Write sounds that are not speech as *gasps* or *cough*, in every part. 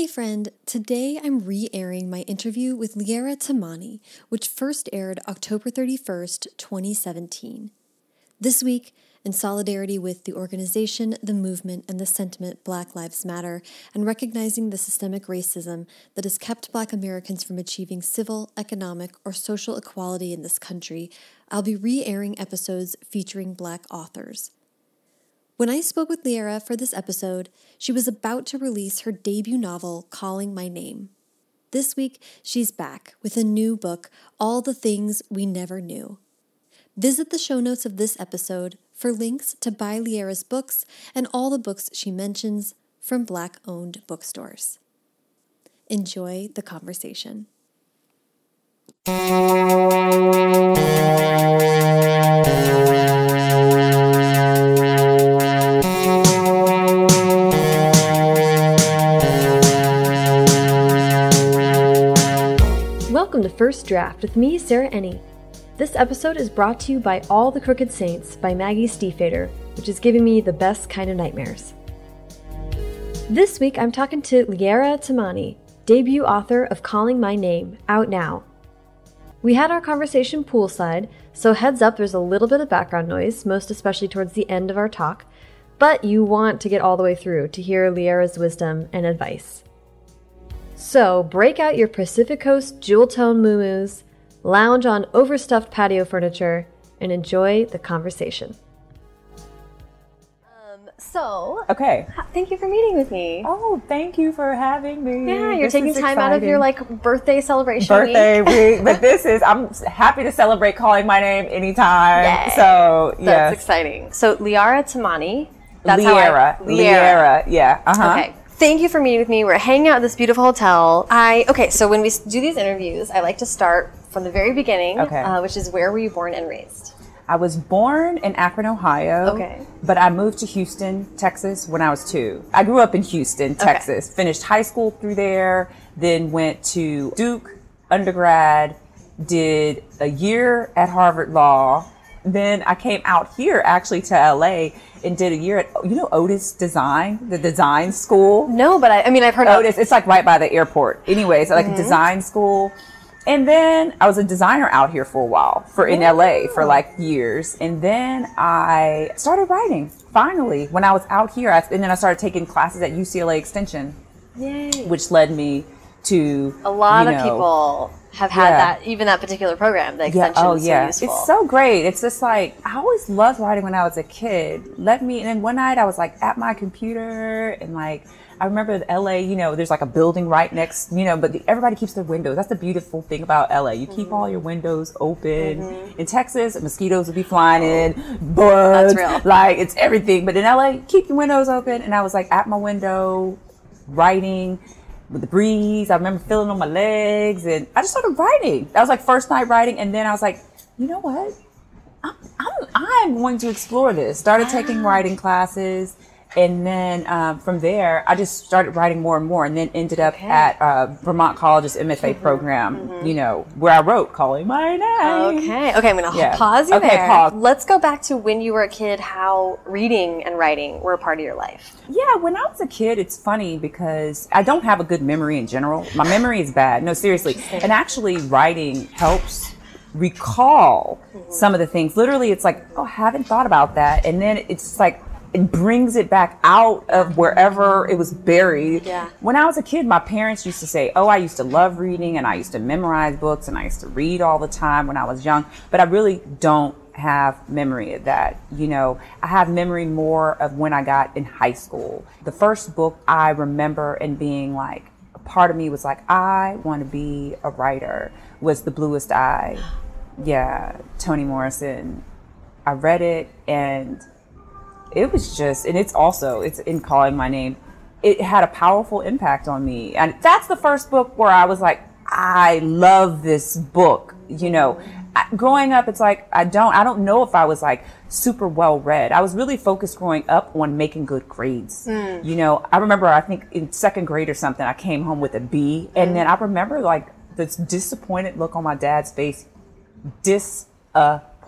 Hey friend, today I'm re airing my interview with Liara Tamani, which first aired October 31st, 2017. This week, in solidarity with the organization, the movement, and the sentiment Black Lives Matter, and recognizing the systemic racism that has kept Black Americans from achieving civil, economic, or social equality in this country, I'll be re airing episodes featuring Black authors. When I spoke with Liara for this episode, she was about to release her debut novel, Calling My Name. This week, she's back with a new book, All the Things We Never Knew. Visit the show notes of this episode for links to buy Liara's books and all the books she mentions from Black owned bookstores. Enjoy the conversation. Welcome to First Draft with me, Sarah Enni. This episode is brought to you by All the Crooked Saints by Maggie Stiefvater, which is giving me the best kind of nightmares. This week I'm talking to Liara Tamani, debut author of Calling My Name, out now. We had our conversation poolside, so heads up there's a little bit of background noise, most especially towards the end of our talk, but you want to get all the way through to hear Liara's wisdom and advice. So break out your Pacific Coast jewel tone moo lounge on overstuffed patio furniture, and enjoy the conversation. Um, so, Okay. thank you for meeting with me. Oh, thank you for having me. yeah, you're This taking is time out of your like birthday celebration birthday week. *laughs* week. But this is, I'm happy to celebrate calling my name anytime. Yay. So, That's exciting. So, Liara Tamani. That's how Liara. I, Liara. Yeah. Uh huh. Okay. Thank you for meeting with me. We're hanging out at this beautiful hotel. I okay. So when we do these interviews, I like to start from the very beginning, Okay. uh, which is where were you born and raised? I was born in Akron, Ohio. Okay. But I moved to Houston, Texas when I was two. I grew up in Houston, Texas. Finished high school through there, then went to Duke undergrad, did a year at Harvard Law. Then I came out here actually to LA and did a year at, you know, Otis Design, the design school. No, but I, I mean I've heard of Otis, it's like right by the airport. Anyways, like a design school. And then I was a designer out here for a while, for in LA for like years. And then I started writing finally when I was out here. I, and then I started taking classes at UCLA Extension, Yay. which led me to A lot you of people have had Yeah. that, even that particular program. The Yeah, extension oh is yeah, so useful. it's so great. It's just like I always loved writing when I was a kid. Let me. And then one night I was like at my computer and like I remember LA. You know, there's like a building right next. You know, but the, everybody keeps their windows. That's the beautiful thing about LA. You keep mm-hmm. all your windows open. Mm-hmm. In Texas, mosquitoes would be flying oh. in, bugs. Like it's everything. But in LA, keep your windows open. And I was like at my window writing with the breeze. I remember feeling on my legs and I just started writing. That was like first night writing. And then I was like, you know what? I'm, I'm, I'm going to explore this. Started taking ah. writing classes. And then um, from there, I just started writing more and more, and then ended up Okay. at uh, Vermont College's MFA program. You know, where I wrote "Calling My Name." Okay, okay, I'm gonna Yeah. pause you Okay, there. pause. Let's go back to when you were a kid. How reading and writing were a part of your life. Yeah, when I was a kid, it's funny because I don't have a good memory in general. My memory is bad. No, seriously. And actually, writing helps recall some of the things. Literally, it's like, oh, I haven't thought about that. And then it's like, it brings it back out of wherever it was buried. Yeah. When I was a kid, my parents used to say, oh, I used to love reading and I used to memorize books and I used to read all the time when I was young. But I really don't have memory of that. You know, I have memory more of when I got in high school. The first book I remember and being like, a part of me was like, I want to be a writer was The Bluest Eye. *gasps* Yeah, Toni Morrison. I read it and it was just, and it's also, it's in calling my name. It had a powerful impact on me. And that's the first book where I was like, I love this book. You know, growing up, it's like, I don't, I don't know if I was like super well read. I was really focused growing up on making good grades. Mm. You know, I remember, I think in second grade or something, I came home with a B. And then mm. I remember like this disappointed look on my dad's face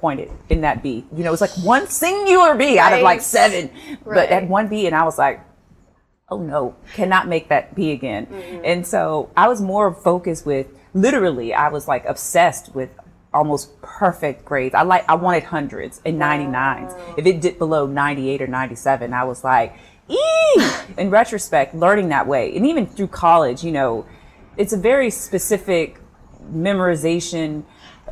disappointed in that B. You know, it was like one singular B out of like seven, but Right. that one B, and I was like, oh no, cannot make that be again. And so I was more focused with literally, I was like obsessed with almost perfect grades. I like, I wanted hundreds and 99s. If it dipped below 98 or 97, I was like, ee! In retrospect, learning that way. And even through college, you know, it's a very specific memorization.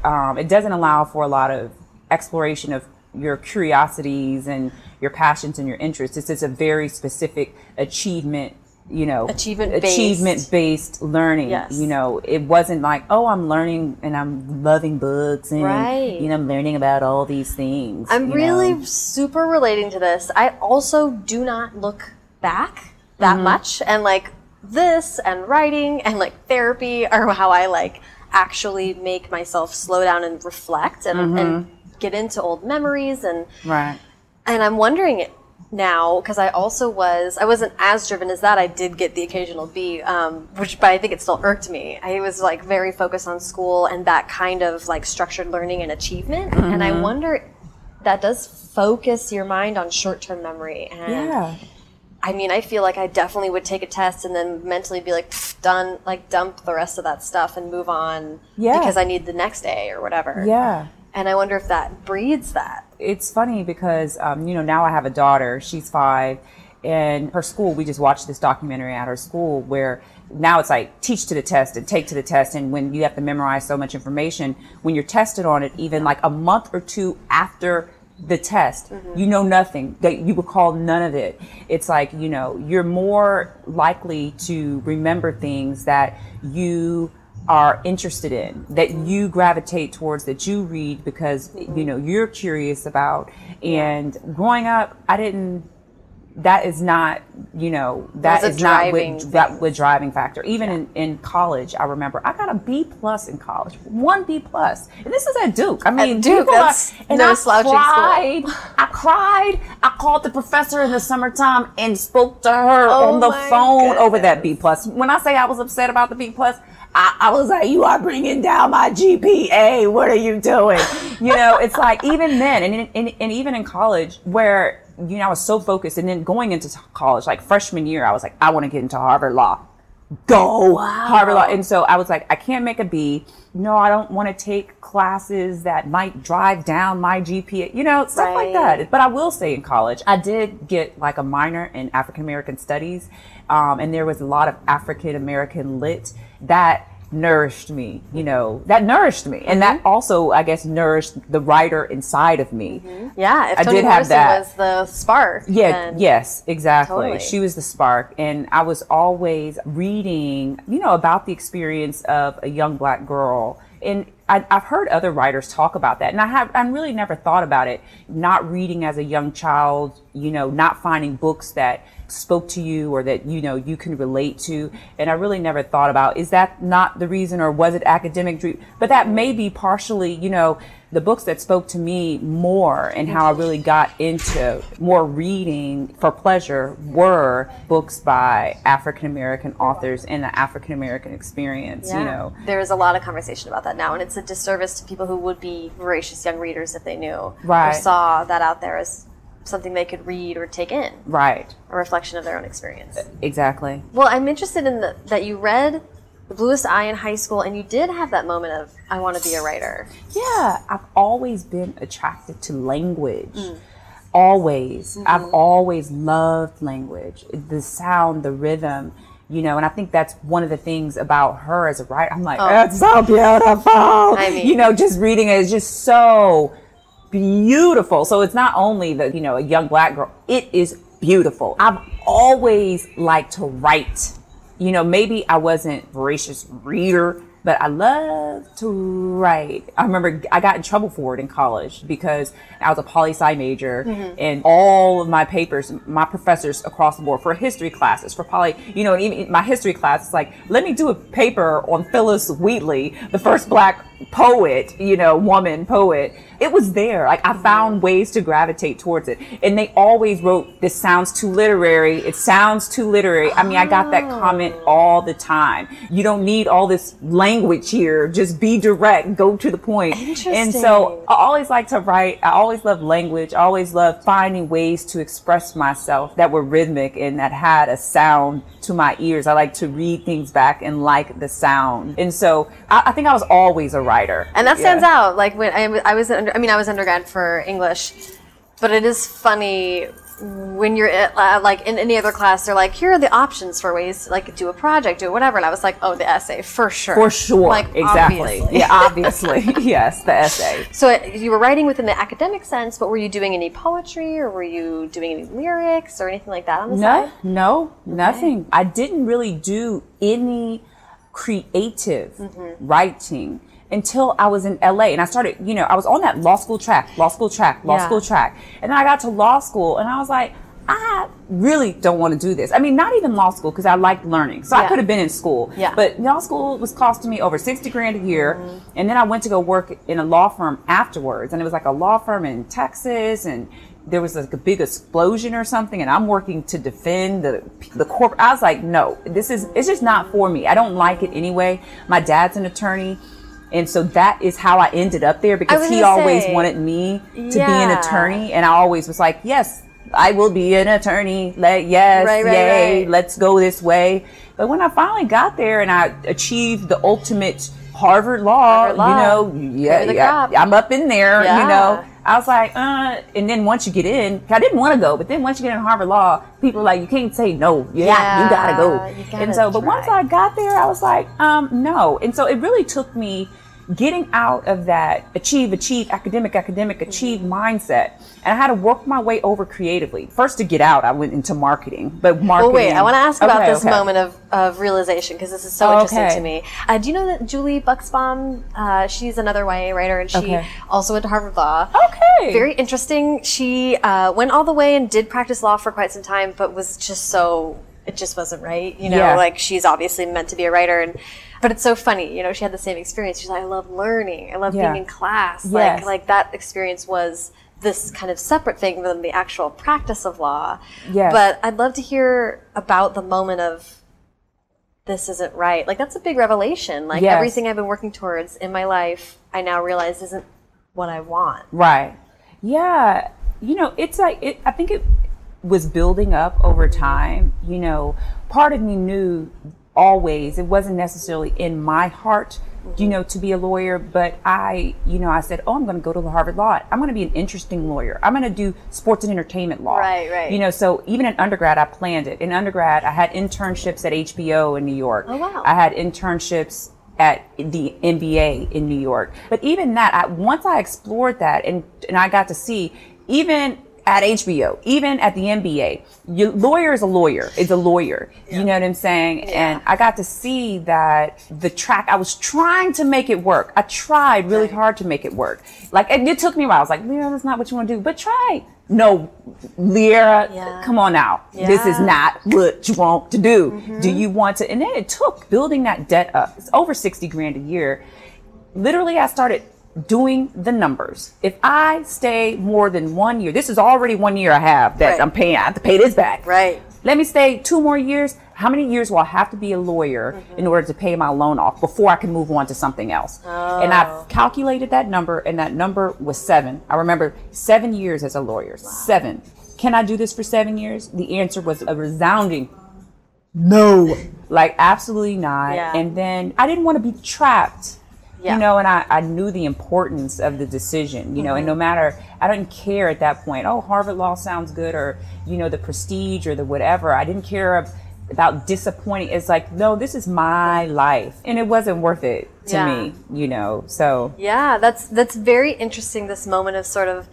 Um, it doesn't allow for a lot of exploration of your curiosities and your passions and your interests. It's just a very specific achievement, you know, Achievement-based. achievement based learning. Yes. You know, it wasn't like, oh, I'm learning and I'm loving books and Right. you know, I'm learning about all these things. I'm really know. super relating to this. I also do not look back that Mm-hmm. much. And like this and writing and like therapy are *laughs* how I like actually make myself slow down and reflect and, Mm-hmm. and get into old memories and right. and I'm wondering now because I also was I wasn't as driven as that. I did get the occasional B, um, which but I think it still irked me. I was like very focused on school and that kind of like structured learning and achievement. And I wonder that does focus your mind on short term memory. And Yeah. I mean, I feel like I definitely would take a test and then mentally be like done, like dump the rest of that stuff and move on Yeah. because I need the next day or whatever. Yeah. And I wonder if that breeds that. it's funny because um, you know now I have a daughter. She's five, and her school. We just watched this documentary at her school where now it's like teach to the test and take to the test, and when you have to memorize so much information, when you're tested on it, even like a month or two after the test, you know nothing. That you recall none of it. It's like you know you're more likely to remember things that you are interested in that you gravitate towards that you read because you know you're curious about. And growing up i didn't that is not you know that is not what, that was driving factor. Even in, in college i remember i got a b plus in college one b plus. And this is at duke. I mean Duke, people are- that's and no I slouching school. cried, i cried. I called the professor in the summertime and spoke to her Oh on the phone over that b plus. When i say i was upset about the b plus I, I was like, you are bringing down my GPA. What are you doing? You know, it's like even then, and, and, and even in college, where you know I was so focused, and then going into college, like freshman year, I was like, I want to get into Harvard Law. Go Harvard Law, and so I was like, I can't make a B. No, I don't want to take classes that might drive down my GPA. You know, stuff like that. But I will say in college, I did get like a minor in African American studies. Um, and there was a lot of African American lit that nourished me, you know, that nourished me. And that mm-hmm. also, I guess, nourished the writer inside of me. Mm-hmm. Yeah, if I did have that. was the spark. Yeah, yes, exactly. Totally. She was the spark. And I was always reading, you know, about the experience of a young black girl. And I, I've heard other writers talk about that. And I have, I really never thought about it. Not reading as a young child, you know, not finding books that spoke to you or that, you know, you can relate to. And I really never thought about, is that not the reason or was it academic dream? But that may be partially, you know, the books that spoke to me more and how I really got into more reading for pleasure were books by African American authors and the African American experience, you know. There is a lot of conversation about that now, and it's a disservice to people who would be voracious young readers if they knew Right. or saw that out there as something they could read or take in, Right. a reflection of their own experience. Exactly. Well, I'm interested in the, that you read The Bluest Eye in high school, and you did have that moment of, I want to be a writer. Yeah, I've always been attracted to language. Mm. Always. Mm-hmm. I've always loved language. The sound, the rhythm, you know, and I think that's one of the things about her as a writer. I'm like, oh. it's so beautiful. I mean- you know, just reading it is just so beautiful. So it's not only the, you know, a young black girl, it is beautiful. I've always liked to write. You know, maybe I wasn't voracious reader, but I love to write. I remember I got in trouble for it in college because I was a poli sci major mm-hmm. and all of my papers, my professors across the board for history classes, for poly, you know, and even my history class, it's like, let me do a paper on Phillis Wheatley, the first black poet, you know, woman poet. It was there. Like I found mm-hmm. ways to gravitate towards it. And they always wrote, this sounds too literary. It sounds too literary. I mean, I got that comment oh. all the time. You don't need all this language language here. Just be direct, go to the point. And so I always like to write. I always love language. I always love finding ways to express myself that were rhythmic and that had a sound to my ears. I like to read things back and like the sound. And so I, I think I was always a writer. And that stands yeah. out. Like when I, I was, under, I mean, I was undergrad for English, but it is funny when you're at, uh, like in any other class, they're like, here are the options for ways to like do a project, do whatever. And I was like, oh, the essay for sure, for sure, like exactly, obviously. yeah, obviously, *laughs* yes, the essay. So uh, you were writing within the academic sense, but were you doing any poetry or were you doing any lyrics or anything like that on the no, side? No, okay. nothing. I didn't really do any creative mm-hmm. writing until I was in LA and I started, you know, I was on that law school track, law school track, law yeah. school track. And then I got to law school and I was like, I really don't want to do this. I mean, not even law school because I liked learning. So yeah. I could have been in school. Yeah. But law school was costing me over 60 grand a year. Mm-hmm. And then I went to go work in a law firm afterwards. And it was like a law firm in Texas and there was like a big explosion or something and I'm working to defend the the corporate. I was like, no, this is, it's just not for me. I don't like it anyway. My dad's an attorney. And so that is how I ended up there because he always say, wanted me to yeah. be an attorney. And I always was like, yes, I will be an attorney. Let, yes, right, right, yay, right. let's go this way. But when I finally got there and I achieved the ultimate Harvard law, Harvard law. you know, yeah, yeah I'm up in there, yeah. you know. I was like, uh, and then once you get in, I didn't want to go, but then once you get in Harvard Law, people are like, you can't say no. Yeah, yeah you gotta go. You gotta and so, but once I got there, I was like, um, no. And so it really took me getting out of that achieve, achieve, academic, academic, achieve mindset. And I had to work my way over creatively. First to get out, I went into marketing, but marketing. Well, wait, I want to ask about okay, this okay. moment of, of realization because this is so oh, interesting to me. Uh, do you know that Julie Buxbaum, uh, she's another YA writer and she also went to Harvard Law. Okay. Very interesting. She uh, went all the way and did practice law for quite some time, but was just so, it just wasn't right. You know, yeah. like she's obviously meant to be a writer and but it's so funny, you know, she had the same experience. She's like, I love learning. I love yeah. being in class. Yes. Like, like that experience was this kind of separate thing than the actual practice of law. Yes. But I'd love to hear about the moment of this isn't right. Like that's a big revelation. Like yes. everything I've been working towards in my life, I now realize isn't what I want. Right. Yeah. You know, it's like it, I think it was building up over time. You know, part of me knew always it wasn't necessarily in my heart you mm-hmm. know to be a lawyer but i you know i said oh i'm going to go to the harvard law i'm going to be an interesting lawyer i'm going to do sports and entertainment law right right you know so even in undergrad i planned it in undergrad i had internships at hbo in new york oh, wow. i had internships at the NBA in New York. But even that, I, once I explored that and, and I got to see, even at HBO, even at the NBA, your lawyer is a lawyer, is a lawyer. Yeah. You know what I'm saying? Yeah. And I got to see that the track, I was trying to make it work. I tried really right. hard to make it work. Like, and it took me a while. I was like, Leah, that's not what you want to do, but try. No, Leah, yeah. come on now. This is not what you want to do. Mm-hmm. Do you want to? And then it took building that debt up. It's over 60 grand a year. Literally, I started doing the numbers. If I stay more than one year, this is already one year I have that right. I'm paying, I have to pay this back. Right. Let me stay two more years. How many years will I have to be a lawyer mm-hmm. in order to pay my loan off before I can move on to something else? Oh. And I've calculated that number, and that number was seven. I remember seven years as a lawyer. Wow. Seven. Can I do this for seven years? The answer was a resounding no. Like, absolutely not. Yeah. And then I didn't want to be trapped yeah. You know, and I, I knew the importance of the decision, you know, mm-hmm. and no matter, I didn't care at that point, oh, Harvard Law sounds good or, you know, the prestige or the whatever. I didn't care about disappointing. It's like, no, this is my life. And it wasn't worth it to yeah. me, you know, so. Yeah, that's, that's very interesting, this moment of sort of,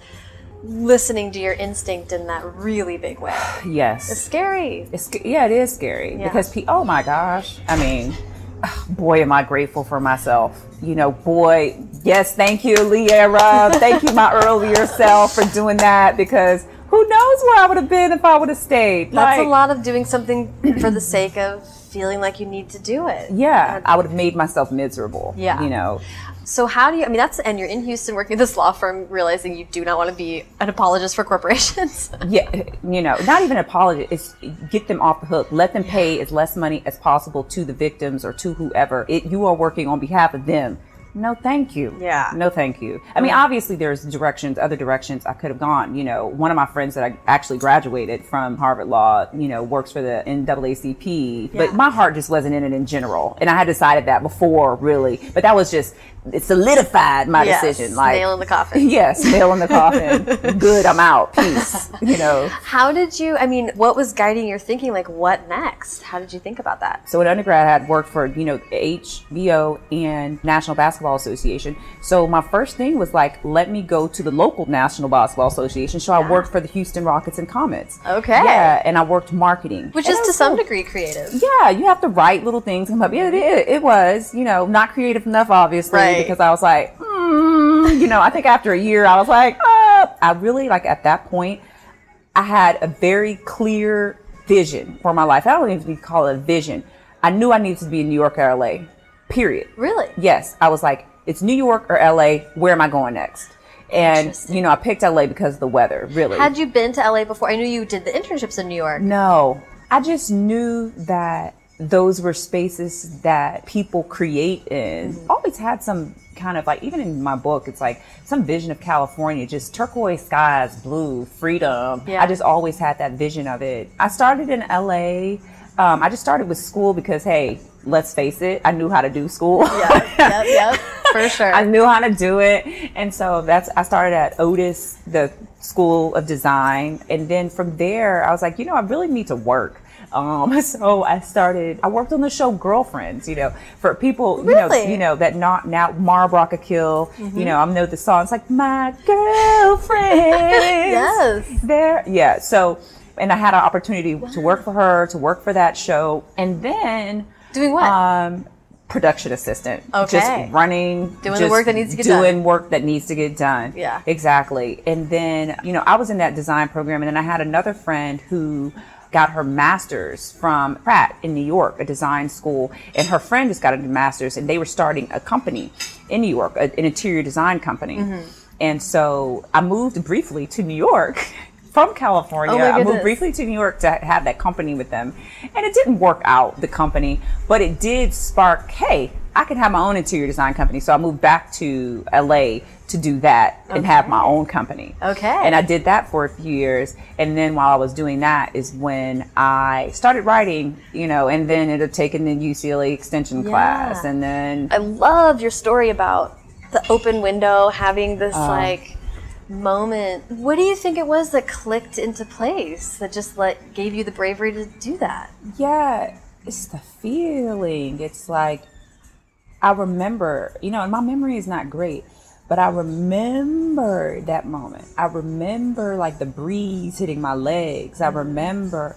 listening to your instinct in that really big way. *sighs* Yes. It's scary. It's, yeah, it is scary yeah. because, pe- oh my gosh, I mean, boy, am I grateful for myself. You know, boy, yes, thank you, Liara. thank you, my earlier self, for doing that because who knows where I would have been if I would have stayed. That's like, a lot of doing something for the sake of feeling like you need to do it. Yeah, I would have made myself miserable. Yeah. You know, So how do you? I mean, that's and you're in Houston working at this law firm, realizing you do not want to be an apologist for corporations. *laughs* yeah, you know, not even apology. It's get them off the hook. Let them pay as less money as possible to the victims or to whoever. It, you are working on behalf of them no thank you yeah no thank you i mean obviously there's directions other directions i could have gone you know one of my friends that i actually graduated from harvard law you know works for the naacp yeah. but my heart just wasn't in it in general and i had decided that before really but that was just it solidified my yes, decision like nail in the coffin. *laughs* yes nail in the coffin. *laughs* Good i'm out peace you know. How did you i mean what was guiding your thinking? Like what next? How did you think about that? So in undergrad i had worked for you know hbo and national basketball association. So my first thing was like let me go to the local national basketball association. So yeah. i worked for the houston rockets and comets. Okay. Yeah and i worked marketing. Which is to some cool. degree creative. Yeah you have to write little things. Come up yeah it, it was you know not creative enough obviously. Right because I was like, mm, you know, I think after a year, I was like, oh. I really like at that point, I had a very clear vision for my life. I don't even call it a vision. I knew I needed to be in New York or LA. Period. Really? Yes. I was like, it's New York or LA. Where am I going next? And you know, I picked LA because of the weather. Really. Had you been to LA before? I knew you did the internships in New York. No, I just knew that those were spaces that people create in. Mm-hmm. Always had some kind of like even in my book it's like some vision of california just turquoise skies blue freedom. Yeah. i just always had that vision of it. I started in la um, i just started with school because hey let's face it i knew how to do school. Yeah yep, yep for *laughs* sure. I knew how to do it. And so that's i started at otis the school of design. And then from there i was like you know i really need to work um, *laughs* so I started, I worked on the show Girlfriends, you know, for people, you really? know, you know, that not now Mara Brock Akil, mm-hmm. you know, I know the songs like my girlfriend. *laughs* yes. There. Yeah. So, and I had an opportunity wow. to work for her, to work for that show. And then doing what? Um, production assistant. Okay. Just running. Doing the work that needs to get doing done. Doing work that needs to get done. Yeah. Exactly. And then, you know, I was in that design program and then I had another friend who got her master's from Pratt in New York, a design school, and her friend just got a master's, and they were starting a company in New York, an interior design company. Mm-hmm. And so I moved briefly to New York *laughs* from California. Oh I moved briefly to New York to have that company with them. And it didn't work out, the company, but it did spark, hey, I can have my own interior design company. So I moved back to LA to do that okay. and have my own company. Okay. And I did that for a few years. And then while I was doing that is when I started writing, you know, and then it had taken the UCLA extension yeah. class. And then I love your story about the open window, having this uh, like moment. What do you think it was that clicked into place that just like gave you the bravery to do that? Yeah, it's the feeling. It's like I remember, you know, and my memory is not great, but I remember that moment. I remember like the breeze hitting my legs. I mm-hmm. remember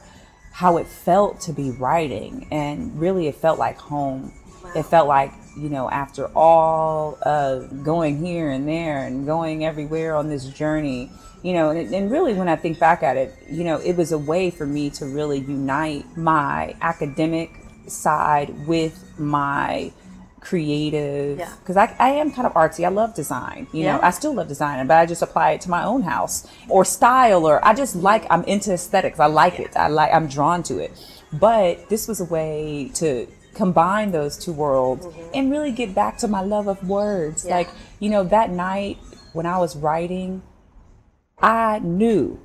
how it felt to be writing, and really it felt like home. It felt like, you know, after all of going here and there and going everywhere on this journey, you know, and, and, really when I think back at it, you know, it was a way for me to really unite my academic side with my creative because yeah. I, I am kind of artsy i love design you yeah. know i still love design but i just apply it to my own house or style or i just like i'm into aesthetics i like yeah. it i like i'm drawn to it but this was a way to combine those two worlds mm-hmm. and really get back to my love of words like you know that night when i was writing i knew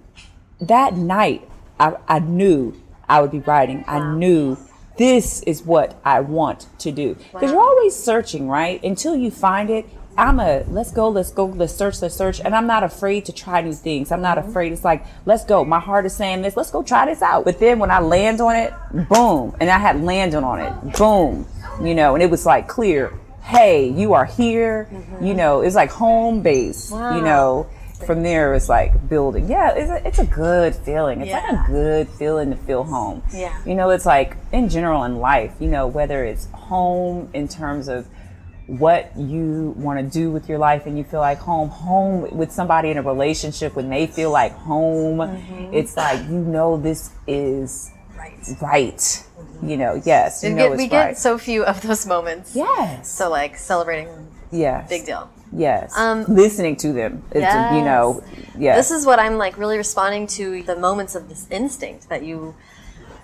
that night i, I knew i would be writing wow. i knew this is what I want to do. Because wow. you're always searching, right? Until you find it. I'm a let's go, let's go, let's search, let's search. And I'm not afraid to try new things. I'm not mm-hmm. afraid. It's like, let's go. My heart is saying this, let's go try this out. But then when I land on it, boom. And I had landed on it, boom. You know, and it was like clear, hey, you are here. Mm-hmm. You know, it's like home base, wow. you know from there it's like building yeah it's a, it's a good feeling it's yeah. like a good feeling to feel home yeah you know it's like in general in life you know whether it's home in terms of what you want to do with your life and you feel like home home with somebody in a relationship when they feel like home mm-hmm. it's like you know this is right right you know yes you we know get, we right. get so few of those moments yes so like celebrating Yes. Big deal. Yes. Um, Listening to them. It's, you know, yes. This is what I'm like really responding to the moments of this instinct that you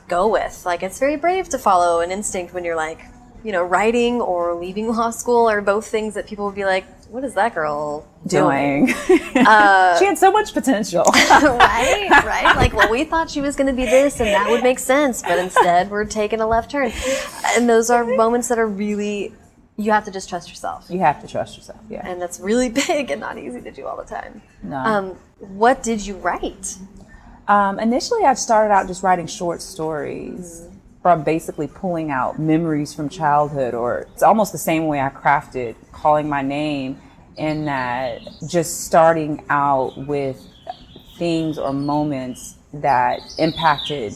go with. Like it's very brave to follow an instinct when you're like, you know, writing or leaving law school are both things that people would be like, what is that girl doing? doing. *laughs* she had so much potential. *laughs* right, right. *laughs* Like, well, we thought she was going to be this, and that would make sense, but instead, we're taking a left turn. And those are moments that are really, you have to just trust yourself, you have to trust yourself. Yeah. and that's really *laughs* big and not easy to do all the time. No. Um, what did you write? Um, initially, I started out just writing short stories from basically pulling out memories from childhood, or it's almost the same way I crafted Calling My Name, in that just starting out with things or moments that impacted.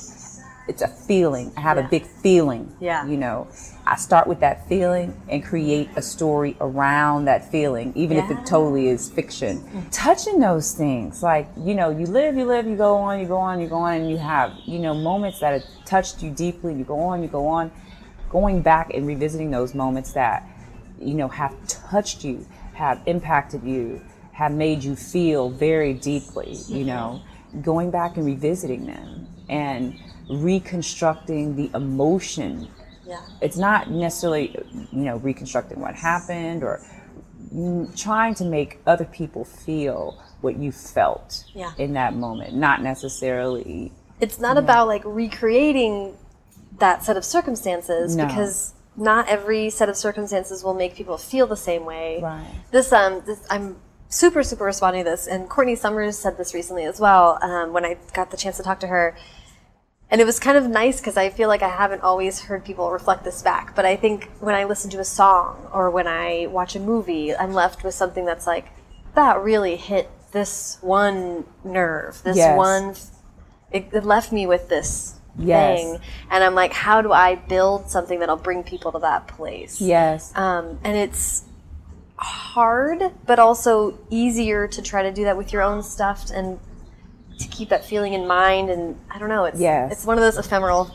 It's a feeling. I have Yeah. a big feeling. Yeah. You know, I start with that feeling and create a story around that feeling, even if it totally is fiction. Touching those things, like, you know, you live, you live, you go on, you go on, you go on, and you have, you know, moments that have touched you deeply, you go on, you go on. Going back and revisiting those moments that, you know, have touched you, have impacted you, have made you feel very deeply, you know, going back and revisiting them and reconstructing the emotion Yeah. it's not necessarily you know reconstructing what happened or trying to make other people feel what you felt Yeah. in that moment not necessarily It's not about like recreating that set of circumstances No. because not every set of circumstances will make people feel the same way. Right. This um this I'm super super responding to this and Courtney Summers said this recently as well um, when I got the chance to talk to her. And it was kind of nice because I feel like I haven't always heard people reflect this back. But I think when I listen to a song or when I watch a movie, I'm left with something that's like, that really hit this one nerve, this Yes. one it, it left me with this Yes. thing and i'm like how do i build something that'll bring people to that place yes um, and it's hard but also easier to try to do that with your own stuff and to keep that feeling in mind and i don't know it's Yes. it's one of those ephemeral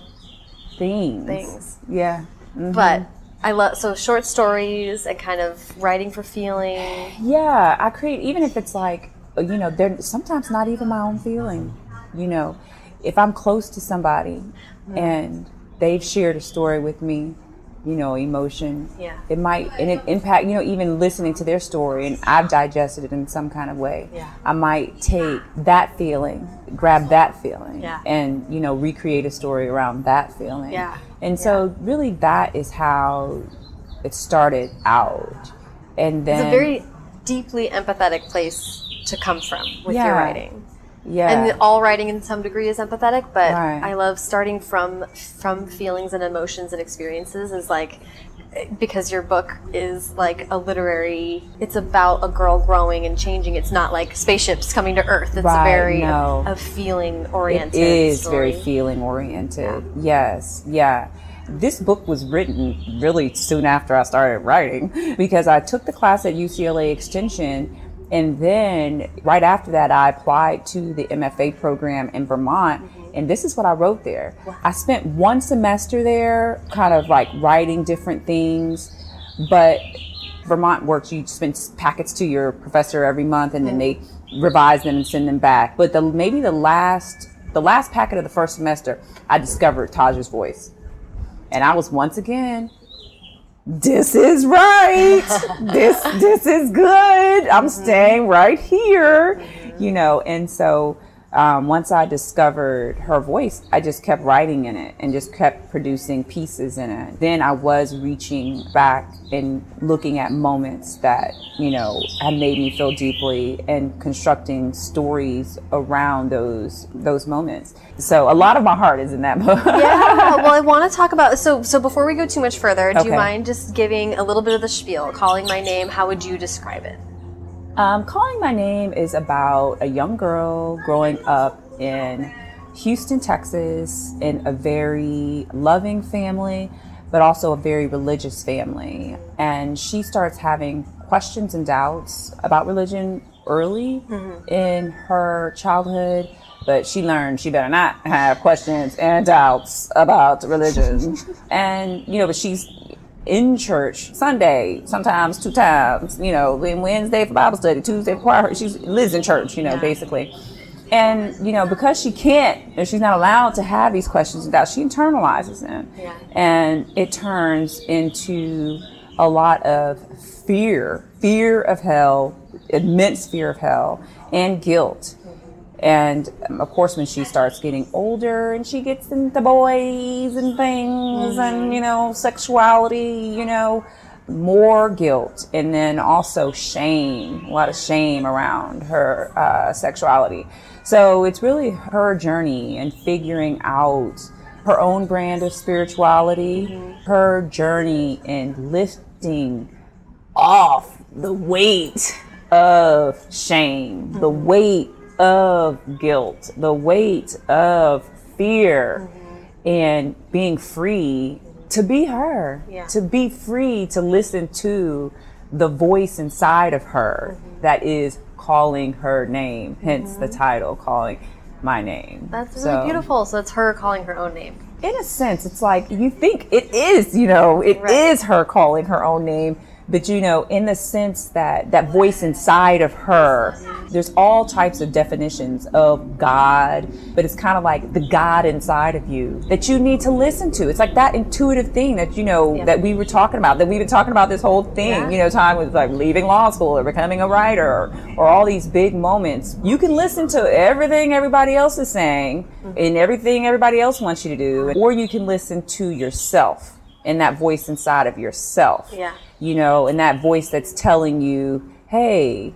things things. yeah Mhm. but i love so short stories and kind of writing for feeling yeah i create even if it's like you know they're sometimes not even my own feeling you know if i'm close to somebody and they've shared a story with me you know emotion Yeah. it might and it impact you know even listening to their story and i've digested it in some kind of way Yeah. i might take that feeling grab that feeling Yeah. and you know recreate a story around that feeling Yeah. and so really that is how it started out and then it's a very deeply empathetic place to come from with Yeah. your writing yeah and all writing in some degree is empathetic but Right. i love starting from from feelings and emotions and experiences is like because your book is like a literary it's about a girl growing and changing it's not like spaceships coming to earth it's Right, very no. a feeling oriented it is story. very feeling oriented. Yes, yeah. This book was written really soon after I started writing *laughs* because I took the class at UCLA Extension and then right after that I applied to the MFA program in Vermont mm-hmm. and this is what I wrote there. I spent one semester there kind of like writing different things but Vermont works, you send packets to your professor every month and then mm-hmm. they revise them and send them back. But the maybe the last the last packet of the first semester, I discovered Taja's voice. And I was once again, this is right. *laughs* this this is good. I'm staying right here. You know, and so um, once I discovered her voice, I just kept writing in it and just kept producing pieces in it. Then I was reaching back and looking at moments that, you know, had made me feel deeply and constructing stories around those those moments. So a lot of my heart is in that book. yeah *laughs* well i want to talk about so so before we go too much further do you mind just giving a little bit of the spiel calling my name how would you describe it Um, Calling My Name is about a young girl growing up in Houston, Texas, in a very loving family, but also a very religious family. And she starts having questions and doubts about religion early in her childhood. But she learned she better not have questions and doubts about religion. *laughs* and, you know, but she's in church Sunday, sometimes two times, you know, then Wednesday for Bible study, Tuesday for choir. She lives in church, you know, basically. And, you know, because she can't, or she's not allowed to have these questions and doubts, she internalizes them. Yeah. And it turns into a lot of fear, fear of hell, immense fear of hell, and guilt. And um, of course, when she starts getting older and she gets into boys and things and, you know, sexuality, you know, more guilt and then also shame, a lot of shame around her uh, sexuality. So it's really her journey and figuring out her own brand of spirituality, her journey in lifting off the weight of shame, the weight of guilt, the weight of fear, mm-hmm. and being free to be her, Yeah. to be free to listen to the voice inside of her mm-hmm. that is calling her name, hence the mm-hmm. title, calling my name. That's really So- beautiful. So it's her calling her own name. in a sense, it's like you think it is, you know, it is Right. her calling her own name, but you know, in the sense that that voice inside of her, there's all types of definitions of God, but it's kind of like the God inside of you that you need to listen to. It's like that intuitive thing that you know Yeah. that we were talking about, that we've been talking about this whole thing, Yeah. you know, time with like leaving law school or becoming a writer or, or all these big moments. You can listen to everything everybody else is saying Mm-hmm. and everything everybody else wants you to do, or you can listen to yourself and that voice inside of yourself. Yeah. You know, and that voice that's telling you, hey,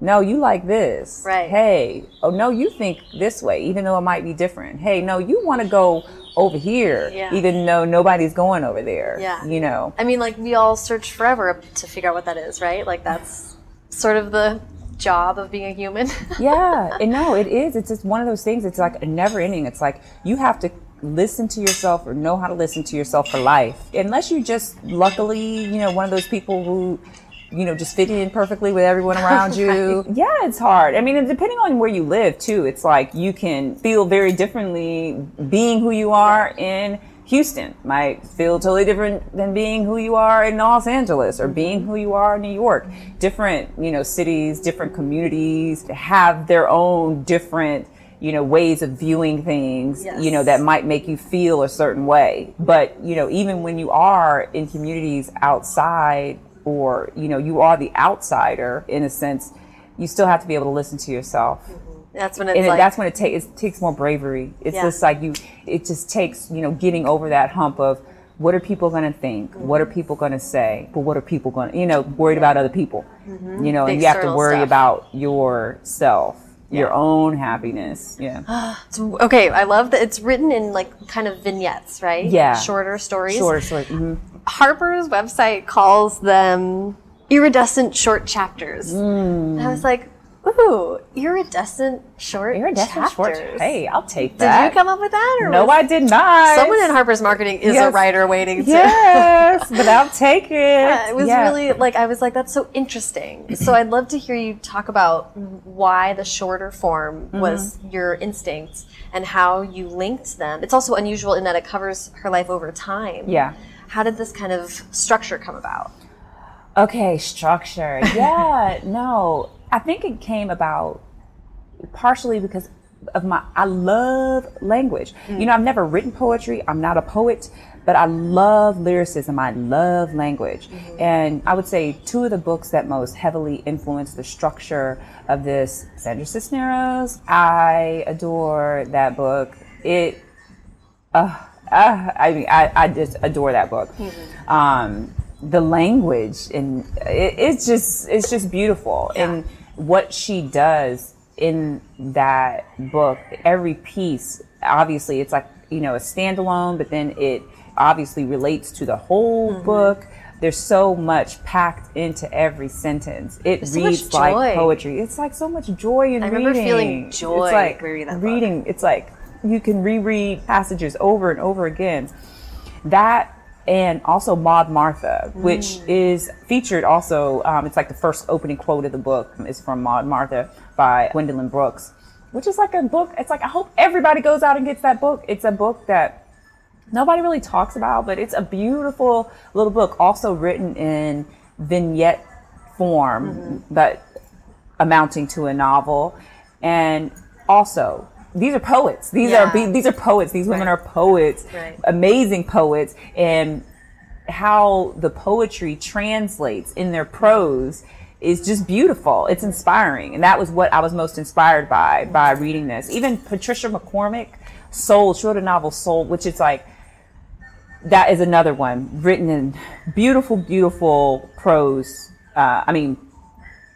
no, you like this. Right. Hey, oh no, you think this way, even though it might be different. Hey, no, you want to go over here, Yeah. even though nobody's going over there. Yeah. You know. I mean, like we all search forever to figure out what that is, right? Like that's sort of the job of being a human. *laughs* yeah and no it is it's just one of those things it's like a never ending it's like you have to listen to yourself or know how to listen to yourself for life. Unless you just luckily you know one of those people who you know just fit in perfectly with everyone *laughs* around you. Yeah it's hard. I mean depending on where you live too it's like you can feel very differently being who you are in Houston. Might feel totally different than being who you are in Los Angeles or mm-hmm. being who you are in New York. Different, you know, cities, different communities have their own different, you know, ways of viewing things, you know, that might make you feel a certain way. But, you know, even when you are in communities outside or, you know, you are the outsider in a sense, you still have to be able to listen to yourself that's when it's and it- like that's when it takes it takes more bravery. It's Yeah. just like you. It just takes you know getting over that hump of what are people going to think? What are people going to say? But what are people going to you know worried about other people? You know, Mm-hmm. The and you have to worry stuff. about yourself, your own happiness. Yeah, *gasps* okay. I love that it's written in like kind of vignettes, right? Yeah. shorter stories. short, short. hmm Harper's website calls them iridescent short chapters. And I was like, ooh, iridescent short Iridescent chapters. short. Hey, I'll take that. Did you come up with that? Or No, I did not. Someone in Harper's Marketing is a writer waiting to. Yes, *laughs* but I'll take it. Yeah, it was Yeah. really like I was like that's so interesting. So I'd love to hear you talk about why the shorter form Mm-hmm. was your instinct and how you linked them. It's also unusual in that it covers her life over time. Yeah. How did this kind of structure come about? Okay, structure. Yeah, *laughs* no. I think it came about partially because of my I love language. You know, I've never written poetry. I'm not a poet, but I love lyricism. I love language. And I would say two of the books that most heavily influenced the structure of this Sandra Cisneros. I adore that book. It uh, I mean, I, I just adore that book. Um, the language and it, it's just it's just beautiful and what she does in that book every piece obviously it's like you know a standalone but then it obviously relates to the whole mm-hmm. book. There's so much packed into every sentence. It so much reads like poetry. It's like so much joy in I remember feeling joy it's like reading reading. It's like you can reread passages over and over again. That and also Maud Martha, which Mm. is featured also. Um, it's like the first opening quote of the book is from Maud Martha by Gwendolyn Brooks, which is like a book. It's like I hope everybody goes out and gets that book. It's a book that nobody really talks about, but it's a beautiful little book, also written in vignette form, mm-hmm. but amounting to a novel. And also, these are poets. These yeah. are these are poets. These women right. are poets, right. amazing poets, and how the poetry translates in their prose is just beautiful. It's inspiring, and that was what I was most inspired by by reading this. Even Patricia McCormick, Sold, she wrote a novel Sold, which is like that is another one written in beautiful, beautiful prose. Uh, I mean,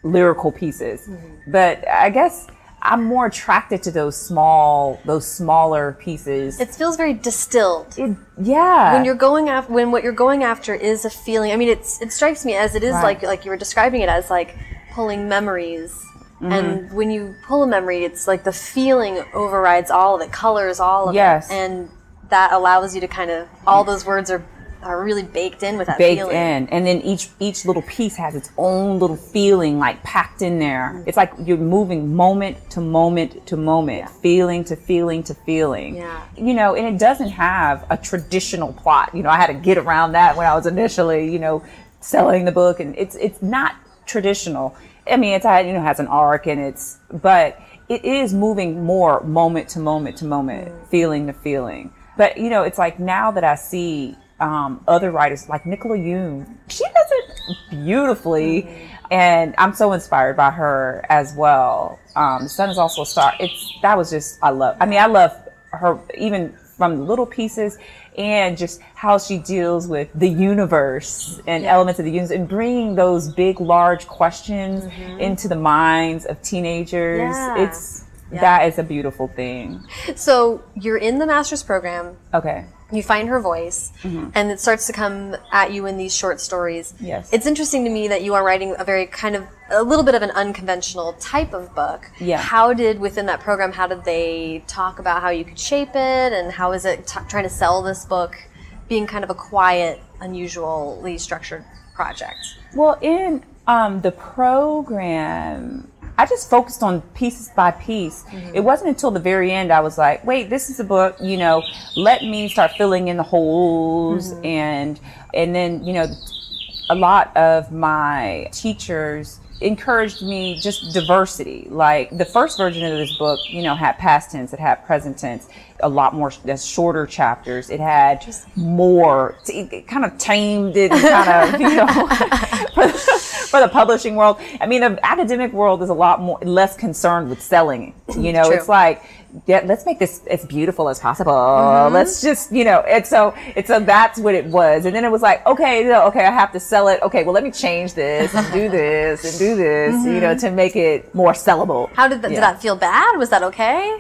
lyrical pieces. Mm-hmm. But I guess I'm more attracted to those small, those smaller pieces. It feels very distilled. It, yeah. When you're going after, when what you're going after is a feeling. I mean, it's it strikes me as it is right. like like you were describing it as like pulling memories. Mm-hmm. And when you pull a memory, it's like the feeling overrides all of it, colors all of yes. it, and that allows you to kind of all those words are are really baked in with that baked feeling. in and then each each little piece has its own little feeling like packed in there mm-hmm. it's like you're moving moment to moment to moment yeah. feeling to feeling to feeling yeah. you know and it doesn't have a traditional plot you know i had to get around that when i was initially you know selling the book and it's it's not traditional i mean it's you know has an arc and it's but it is moving more moment to moment to moment mm. feeling to feeling but you know it's like now that i see um, other writers like Nicola Yoon. She does it beautifully, and I'm so inspired by her as well. Um, the Sun is also a star. It's that was just I love. I mean, I love her even from the little pieces and just how she deals with the universe and yeah. elements of the universe and bringing those big, large questions mm-hmm. into the minds of teenagers. Yeah. It's yeah. that is a beautiful thing. So you're in the master's program. Okay you find her voice mm-hmm. and it starts to come at you in these short stories. Yes. It's interesting to me that you are writing a very kind of a little bit of an unconventional type of book. Yeah. How did within that program how did they talk about how you could shape it and how is it t- trying to sell this book being kind of a quiet unusually structured project? Well in um, the program I just focused on pieces by piece. Mm-hmm. It wasn't until the very end I was like, wait, this is a book, you know, let me start filling in the holes mm-hmm. and and then, you know, a lot of my teachers encouraged me just diversity. Like the first version of this book, you know, had past tense, it had present tense, a lot more shorter chapters. It had just more, it kind of tamed it, kind of, you know, *laughs* *laughs* for, the publishing world. I mean, the academic world is a lot more less concerned with selling. You know, True. it's like yeah, let's make this as beautiful as possible. Mm-hmm. Let's just, you know, and so, and so that's what it was. And then it was like, okay, okay, I have to sell it. Okay, well, let me change this and do this and do this, mm-hmm. you know, to make it more sellable. How did that, yeah. did that feel bad? Was that okay?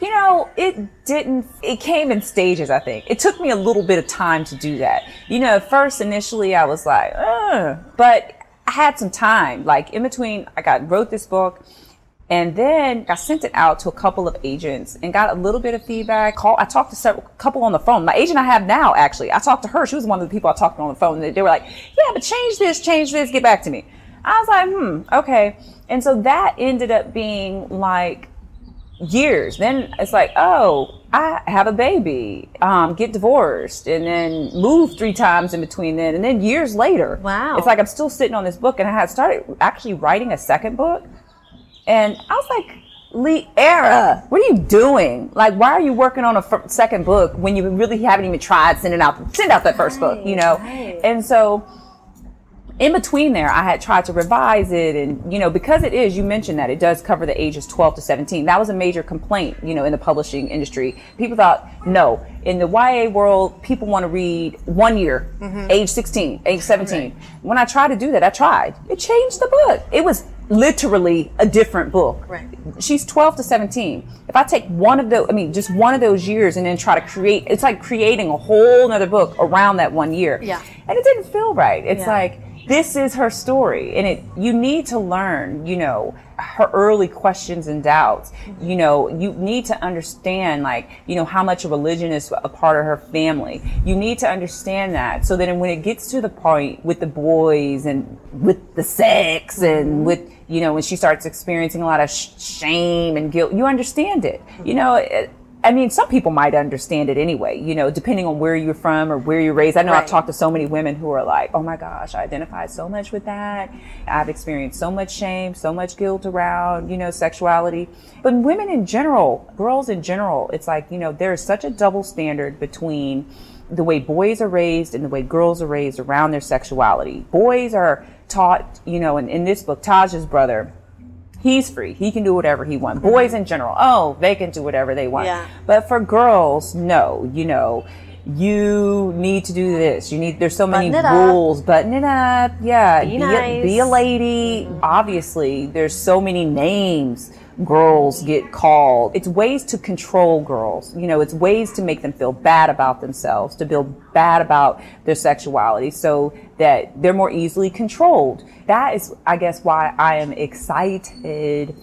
You know, it didn't, it came in stages, I think. It took me a little bit of time to do that. You know, first, initially, I was like, but I had some time. Like, in between, I got, wrote this book and then I sent it out to a couple of agents and got a little bit of feedback. Call, I talked to several couple on the phone. My agent I have now, actually, I talked to her. She was one of the people I talked to on the phone. They, they were like, "Yeah, but change this, change this, get back to me." I was like, "Hmm, okay." And so that ended up being like years. Then it's like, oh, I have a baby, um, get divorced, and then move three times in between then, and then years later, wow, it's like I'm still sitting on this book, and I had started actually writing a second book and I was like, Liara, what are you doing? Like, why are you working on a f- second book when you really haven't even tried sending out send out that first right, book? You know, right. and so in between there, I had tried to revise it, and you know, because it is, you mentioned that it does cover the ages 12 to 17. That was a major complaint, you know, in the publishing industry. People thought, no, in the YA world, people want to read one year, mm-hmm. age 16, age 17. Right. When I tried to do that, I tried. It changed the book. It was literally a different book. Right. She's 12 to 17. If I take one of those, I mean, just one of those years and then try to create, it's like creating a whole other book around that one year. Yeah. And it didn't feel right. It's yeah. like, this is her story and it you need to learn you know her early questions and doubts. You know you need to understand like you know how much religion is a part of her family. You need to understand that so that when it gets to the point with the boys and with the sex and mm-hmm. with you know when she starts experiencing a lot of sh- shame and guilt you understand it. You know it, I mean, some people might understand it anyway, you know, depending on where you're from or where you're raised. I know Right. I've talked to so many women who are like, oh my gosh, I identify so much with that. I've experienced so much shame, so much guilt around, you know, sexuality. But women in general, girls in general, it's like, you know, there's such a double standard between the way boys are raised and the way girls are raised around their sexuality. Boys are taught, you know, in, in this book, Taja's brother, he's free. He can do whatever he wants. Boys in general, oh, they can do whatever they want. Yeah. But for girls, no, you know, you need to do this. You need, there's so many Button it up. rules. Button it up. Yeah. Be a, nice. be a lady. Obviously, there's so many names girls get called. It's ways to control girls. You know, it's ways to make them feel bad about themselves, to feel bad about their sexuality so that they're more easily controlled. That is, I guess, why I am excited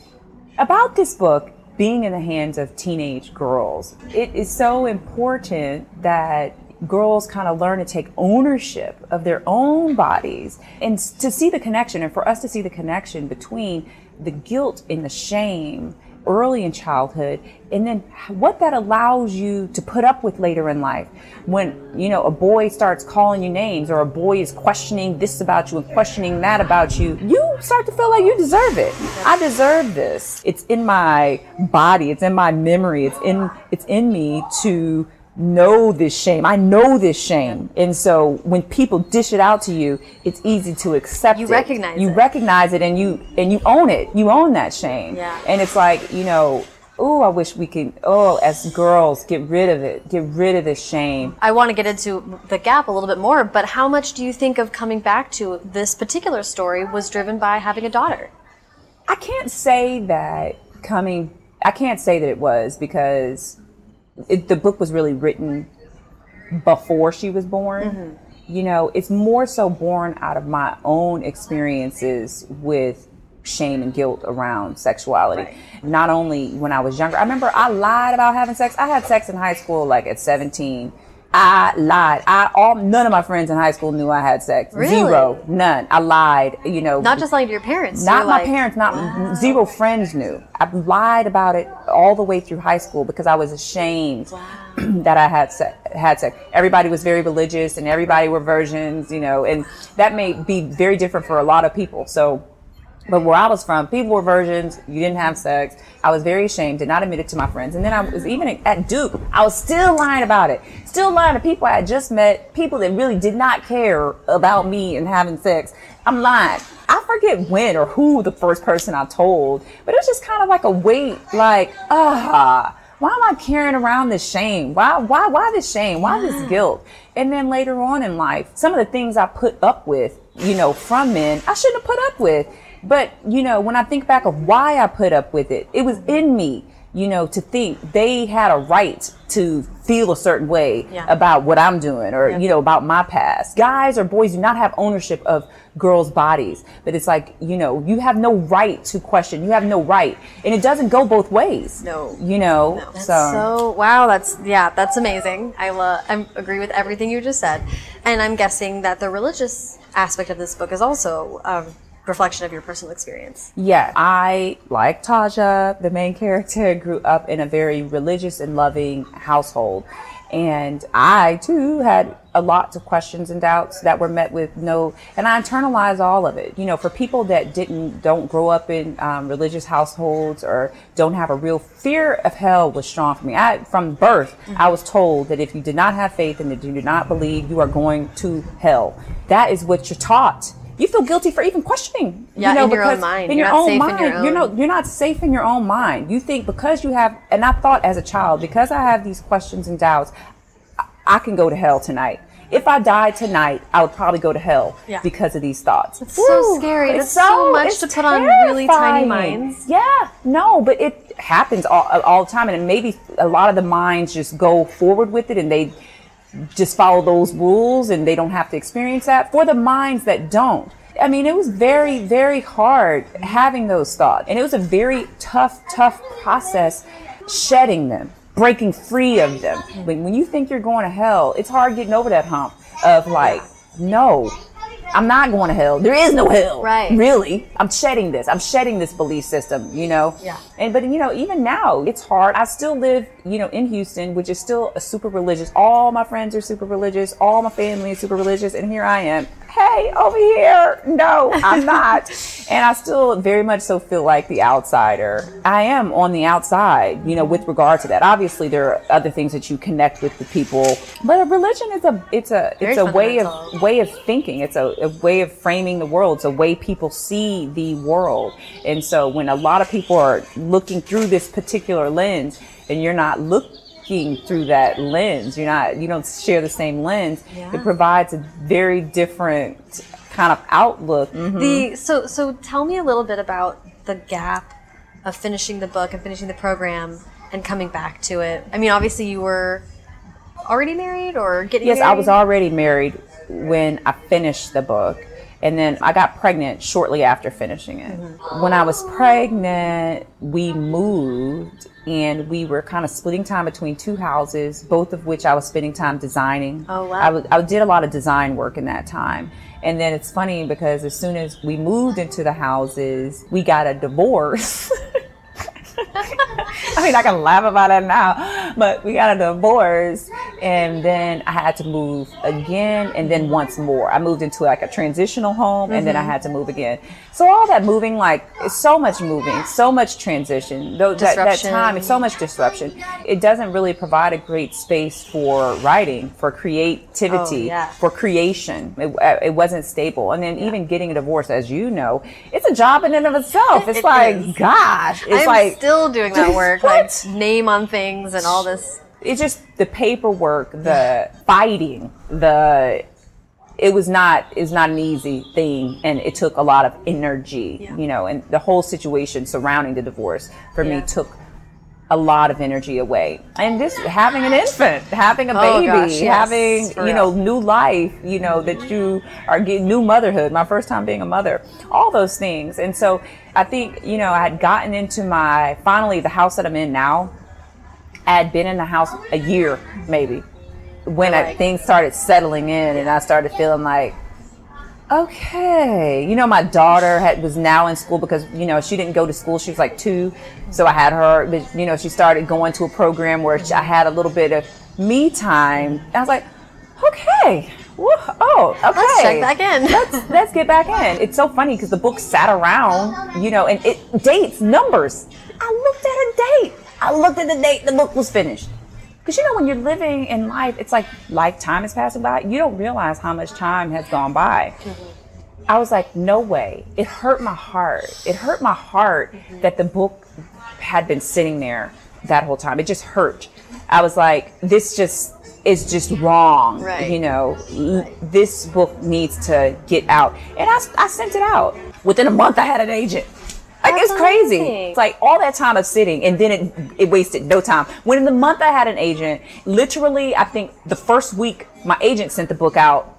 about this book being in the hands of teenage girls. It is so important that girls kind of learn to take ownership of their own bodies and to see the connection and for us to see the connection between the guilt and the shame early in childhood and then what that allows you to put up with later in life. When you know a boy starts calling you names or a boy is questioning this about you and questioning that about you you start to feel like you deserve it. I deserve this. It's in my body. It's in my memory. It's in it's in me to know this shame i know this shame and so when people dish it out to you it's easy to accept You it recognize you it. recognize it and you and you own it you own that shame Yeah. and it's like you know oh i wish we could oh as girls get rid of it get rid of this shame I want to get into the gap a little bit more, but how much do you think of coming back to this particular story was driven by having a daughter? I can't say that coming. I can't say that it was because it, the book was really written before she was born. Mm-hmm. You know, it's more so born out of my own experiences with shame and guilt around sexuality. Right. Not only when I was younger. I remember I lied about having sex. I had sex in high school like at 17. I lied. I all none of my friends in high school knew I had sex. Really? Zero. None. I lied, you know. Not just lying to your parents. Not my like, parents, not zero friends knew. I lied about it all the way through high school because I was ashamed *clears throat* that I had sex. Had sex. Everybody was very religious, and everybody were virgins, you know, and that may be very different for a lot of people. So, but where I was from, people were virgins. You didn't have sex. I was very ashamed, did not admit it to my friends. And then I was even at Duke, I was still lying about it. Still lying to people I had just met, people that really did not care about me and having sex. I'm lying. I forget when or who the first person I told, but it was just kind of like a weight, like, ah, why am I carrying around this shame? Why, why, why this shame? Why this guilt? And then later on in life, some of the things I put up with, you know, from men, I shouldn't have put up with. But, you know, when I think back of why I put up with it, it was in me, you know, to think they had a right to feel a certain way Yeah. about what I'm doing or, Yeah. you know, about my past. Guys or boys do not have ownership of girls' bodies. But it's like, you know, you have no right to question. You have no right. And it doesn't go both ways. No. You know, That's so. so wow, that's yeah, that's amazing. I lo- I agree with everything you just said, and I'm guessing that the religious aspect of this book is also a reflection of your personal experience. Yeah, I, like Taja, the main character, *laughs* grew up in a very religious and loving household. And I too had a lot of questions and doubts that were met with no, and I internalized all of it. You know, for people that didn't, don't grow up in um, religious households or don't have a real fear of hell was strong for me. I, from birth, I was told that if you did not have faith and that you do not believe, you are going to hell. That is what you're taught. You feel guilty for even questioning. Yeah, you know, in your own mind. In your own mind, your you're not you're not safe in your own mind. You think because you have, and I thought as a child, because I have these questions and doubts, I, I can go to hell tonight. If I died tonight, I would probably go to hell Yeah. because of these thoughts. It's so scary. It's That's so much it's to put on really tiny minds. Yeah, no, but it happens all, all the time, and maybe a lot of the minds just go forward with it, and they just follow those rules, and they don't have to experience that. For the minds that don't, I mean, it was very, very hard having those thoughts, and it was a very tough, tough process shedding them, breaking free of them. When when you think you're going to hell, it's hard getting over that hump of like, no, I'm not going to hell. There is no hell. Right. Really. I'm shedding this. I'm shedding this belief system, you know? Yeah. And, but, you know, even now, it's hard. I still live, you know, in Houston, which is still a super religious. All my friends are super religious. All my family is super religious. And here I am. Hey, over here. No, I'm *laughs* not. and I still very much so feel like the outsider. I am on the outside, you know, with regard to that. Obviously, there are other things that you connect with the people, but a religion is a, it's a, Very it's a way of way of thinking. It's a, a way of framing the world. It's a way people see the world. And so when a lot of people are looking through this particular lens and you're not looking through that lens, you're not, you don't share the same lens, Yeah. it provides a very different kind of outlook. Mm-hmm. The so so tell me a little bit about the gap of finishing the book and finishing the program and coming back to it. I mean, obviously you were already married or getting Yes, married. I was already married when I finished the book. And then I got pregnant shortly after finishing it. Mm-hmm. When I was pregnant, we moved and we were kind of splitting time between two houses, both of which I was spending time designing. Oh, wow. I, was, I did a lot of design work in that time. And then it's funny because as soon as we moved into the houses, we got a divorce. *laughs* *laughs* I mean, I can laugh about it now, but we got a divorce, and then I had to move again, and then once more. I moved into like a transitional home, and then I had to move again. So all that moving, like, it's so much moving, so much transition. Though that, that time, it's so much disruption. It doesn't really provide a great space for writing, for creativity, Oh, yeah. for creation. It, uh, it wasn't stable, and then even getting a divorce, as you know, it's a job in and of itself. It's It like, is. gosh, it's I'm like still doing that work, like name on things and all this. it's just the paperwork, the fighting, the it was not is not an easy thing and it took a lot of energy, Yeah. you know, and the whole situation surrounding the divorce for Yeah. me took a lot of energy away. And just having an infant, having a Oh, baby, gosh, yes, having, you know, new life, you know, that you are getting new motherhood, my first time being a mother, all those things. And so I think, you know, I had gotten into my finally the house that I'm in now. I had been in the house a year, maybe, when I, things started settling in, and I started feeling like, okay, you know, my daughter had was now in school because you know she didn't go to school; she was like two, so I had her. But you know, she started going to a program where I had a little bit of me time. I was like, okay, oh, okay, Let's check back in. *laughs* let's let's get back in. It's so funny because the book sat around, you know, and it dates, numbers. I looked at a date. I looked at the date the book was finished. Because you know, when you're living in life, it's like lifetime is passing by. You don't realize how much time has gone by. Mm-hmm. I was like, no way. It hurt my heart. It hurt my heart mm-hmm. that the book had been sitting there that whole time. It just hurt. I was like, this just is just wrong. Right. You know, l- this book needs to get out. And I, I sent it out. Within a month, I had an agent. Like, That's it's crazy. amazing. It's like all that time of sitting and then it, it wasted no time. When in the month I had an agent, literally, I think the first week my agent sent the book out.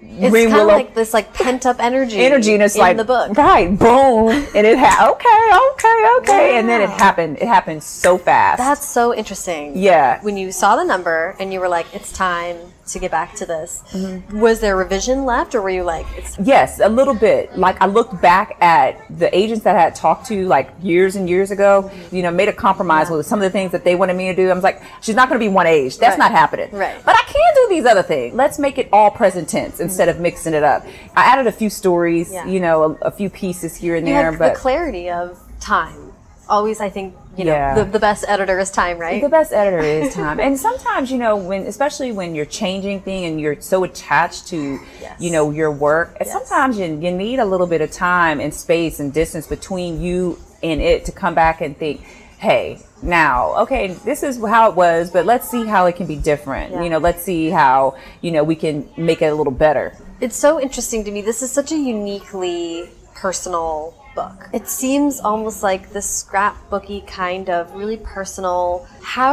It's kind of like this like pent up energy. energy and it's in like the book. right boom and it ha- okay okay okay and then it happened it happened so fast That's so interesting. Yeah. When you saw the number and you were like, it's time to get back to this, Mm-hmm. was there revision left or were you like, it's yes a little bit like i looked back at the agents that i had talked to like years and years ago you know made a compromise with some of the things that they wanted me to do i was like she's not going to be one age that's Right. not happening Right. but i can do these other things let's make it all present tense instead of mixing it up i added a few stories Yeah. you know a, a few pieces here and you there but the clarity of time. Always, I think, you know, Yeah. the, the best editor is time, right? The best editor is *laughs* time. and sometimes, you know, when especially when you're changing thing and you're so attached to, Yes. you know, your work, Yes. sometimes you, you need a little bit of time and space and distance between you and it to come back and think, hey, now, okay, this is how it was, but let's see how it can be different. Yeah. You know, let's see how, you know, we can make it a little better. It's so interesting to me. This is such a uniquely personal book. It seems almost like this scrapbooky kind of really personal. How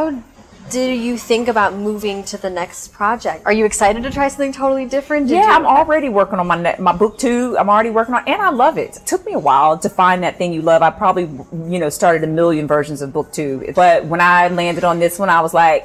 do you think about moving to the next project? Are you excited to try something totally different? Did Yeah, you- I'm already working on my ne- my book too. I'm already working on, and I love it. It took me a while to find that thing you love. I probably, you know, started a million versions of book two, but when I landed on this one, I was like,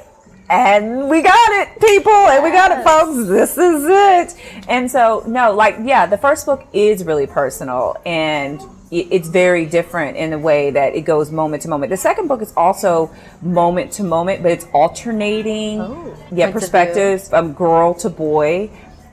and we got it, people, and we got it, folks. This is it. And so, no, like, yeah, the first book is really personal and it's very different in the way that it goes moment to moment. The second book is also moment to moment, but it's alternating, Oh, yeah, perspectives from girl to boy,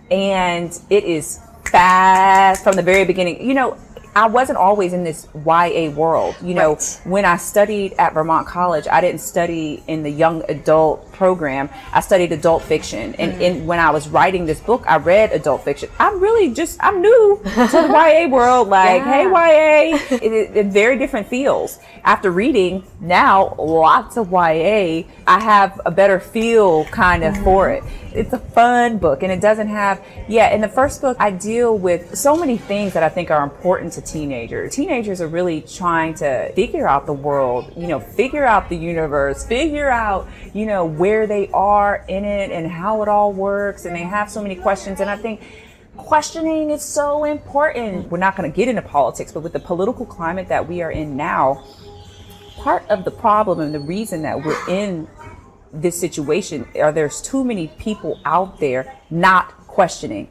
and it is fast from the very beginning. You know, I wasn't always in this YA world. You know, Right. when I studied at Vermont College, I didn't study in the young adult program. I studied adult fiction. And, Mm-hmm. and when I was writing this book, I read adult fiction. I'm really just, I'm new to the YA *laughs* world. Like, Yeah. hey, YA, it, it, it very different feels. After reading now lots of YA, I have a better feel kind of for it. It's a fun book and it doesn't have, yeah, in the first book, I deal with so many things that I think are important to teenagers. Teenagers are really trying to figure out the world, you know, figure out the universe, figure out, you know, where they are in it and how it all works. And they have so many questions. And I think questioning is so important. We're not going to get into politics, but with the political climate that we are in now, part of the problem and the reason that we're in this situation are there's too many people out there not questioning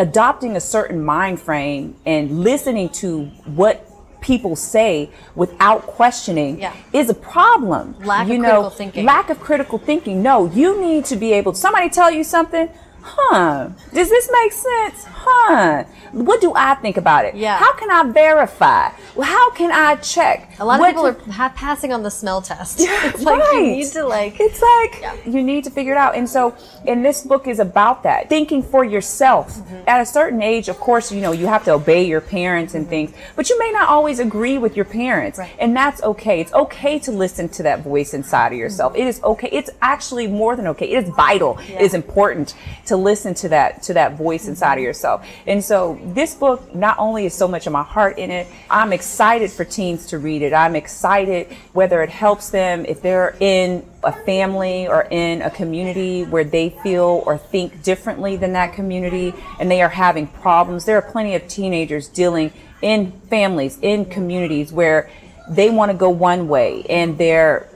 adopting a certain mind frame and listening to what people say without questioning Yeah. is a problem. Lack of know, critical thinking. Lack of critical thinking. No, you need to be able. Somebody tell you something. Huh? Does this make sense? Huh? What do I think about it? Yeah. How can I verify? How can I check? A lot of What people do- are ha- passing on the smell test. *laughs* it's like you need to like. It's like Yeah. you need to figure it out. And so, and this book is about that thinking for yourself. Mm-hmm. At a certain age, of course, you know, you have to obey your parents and things, but you may not always agree with your parents. Right. And that's okay. It's okay to listen to that voice inside of yourself. Mm-hmm. It is okay. It's actually more than okay. It is vital. It is important to listen to that, to that voice inside of mm-hmm. yourself. And so this book not only is so much of my heart in it, I'm excited for teens to read it. I'm excited whether it helps them if they're in a family or in a community where they feel or think differently than that community and they are having problems. There are plenty of teenagers dealing in families, in communities where they want to go one way and their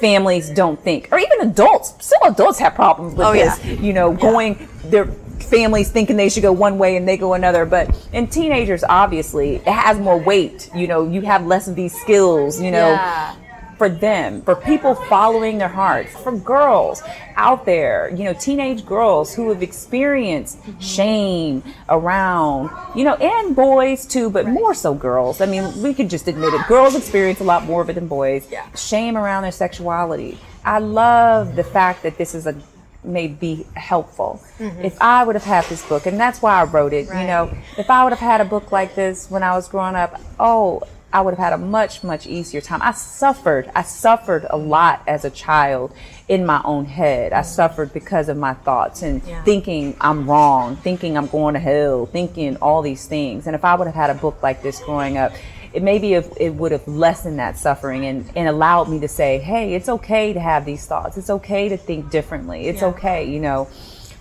families don't think, or even adults. Still, adults have problems with Oh, yeah. this. You know, going their families thinking they should go one way and they go another. But in teenagers, obviously, it has more weight. You know, you have less of these skills. You know, Yeah. For them, for people following their hearts, for girls out there, you know, teenage girls who have experienced shame around, you know, and boys too, but more so girls. I mean, we could just admit it. Girls experience a lot more of it than boys. Yeah. Shame around their sexuality. I love the fact that this is a may be helpful. Mm-hmm. If I would have had this book, and that's why I wrote it, right. you know, if I would have had a book like this when I was growing up, oh, I would have had a much, much easier time. I suffered. I suffered a lot as a child in my own head. I suffered because of my thoughts and Yeah. thinking I'm wrong, thinking I'm going to hell, thinking all these things. And if I would have had a book like this growing up, it maybe it, it would have lessened that suffering and, and allowed me to say, hey, it's okay to have these thoughts. It's okay to think differently. It's Yeah. okay, you know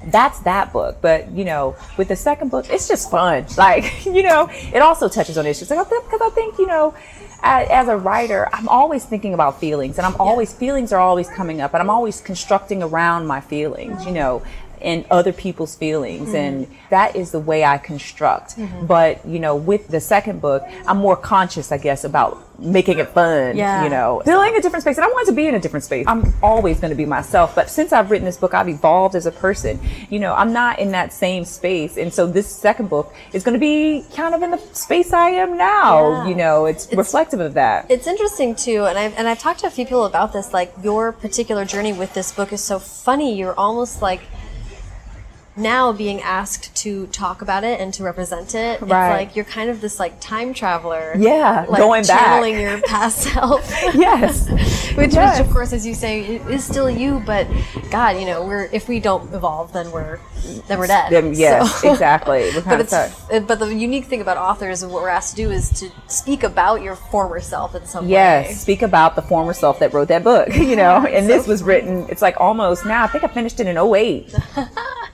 that's that book. But you know, with the second book, it's just fun. *laughs* Like you know, it also touches on issues. Like because I think you know, as, as a writer, I'm always thinking about feelings, and I'm always feelings are always coming up, and I'm always constructing around my feelings. You know. And other people's feelings, and that is the way I construct. Mm-hmm. But you know, with the second book, I'm more conscious, I guess, about making it fun. Yeah. You know, filling a different space, and I want to be in a different space. I'm always going to be myself, but since I've written this book, I've evolved as a person. You know, I'm not in that same space, and so this second book is going to be kind of in the space I am now. Yeah. You know, it's, reflective of that. It's interesting too, and I've and I've talked to a few people about this. Like your particular journey with this book is so funny. You're almost like now being asked to talk about it and to represent it. It's like you're kind of this like time traveler. Yeah, like going back. channeling your past *laughs* self. yes, *laughs* which, Yes. which of course, as you say, is still you. But God, you know, we're if we don't evolve, then we're then we're dead. Then, yes, So- *laughs* exactly. But it's it- but the unique thing about authors and what we're asked to do is to speak about your former self in some way. Yes, speak about the former self that wrote that book, you know. And so this was written, it's like almost now, I think I finished it in 08.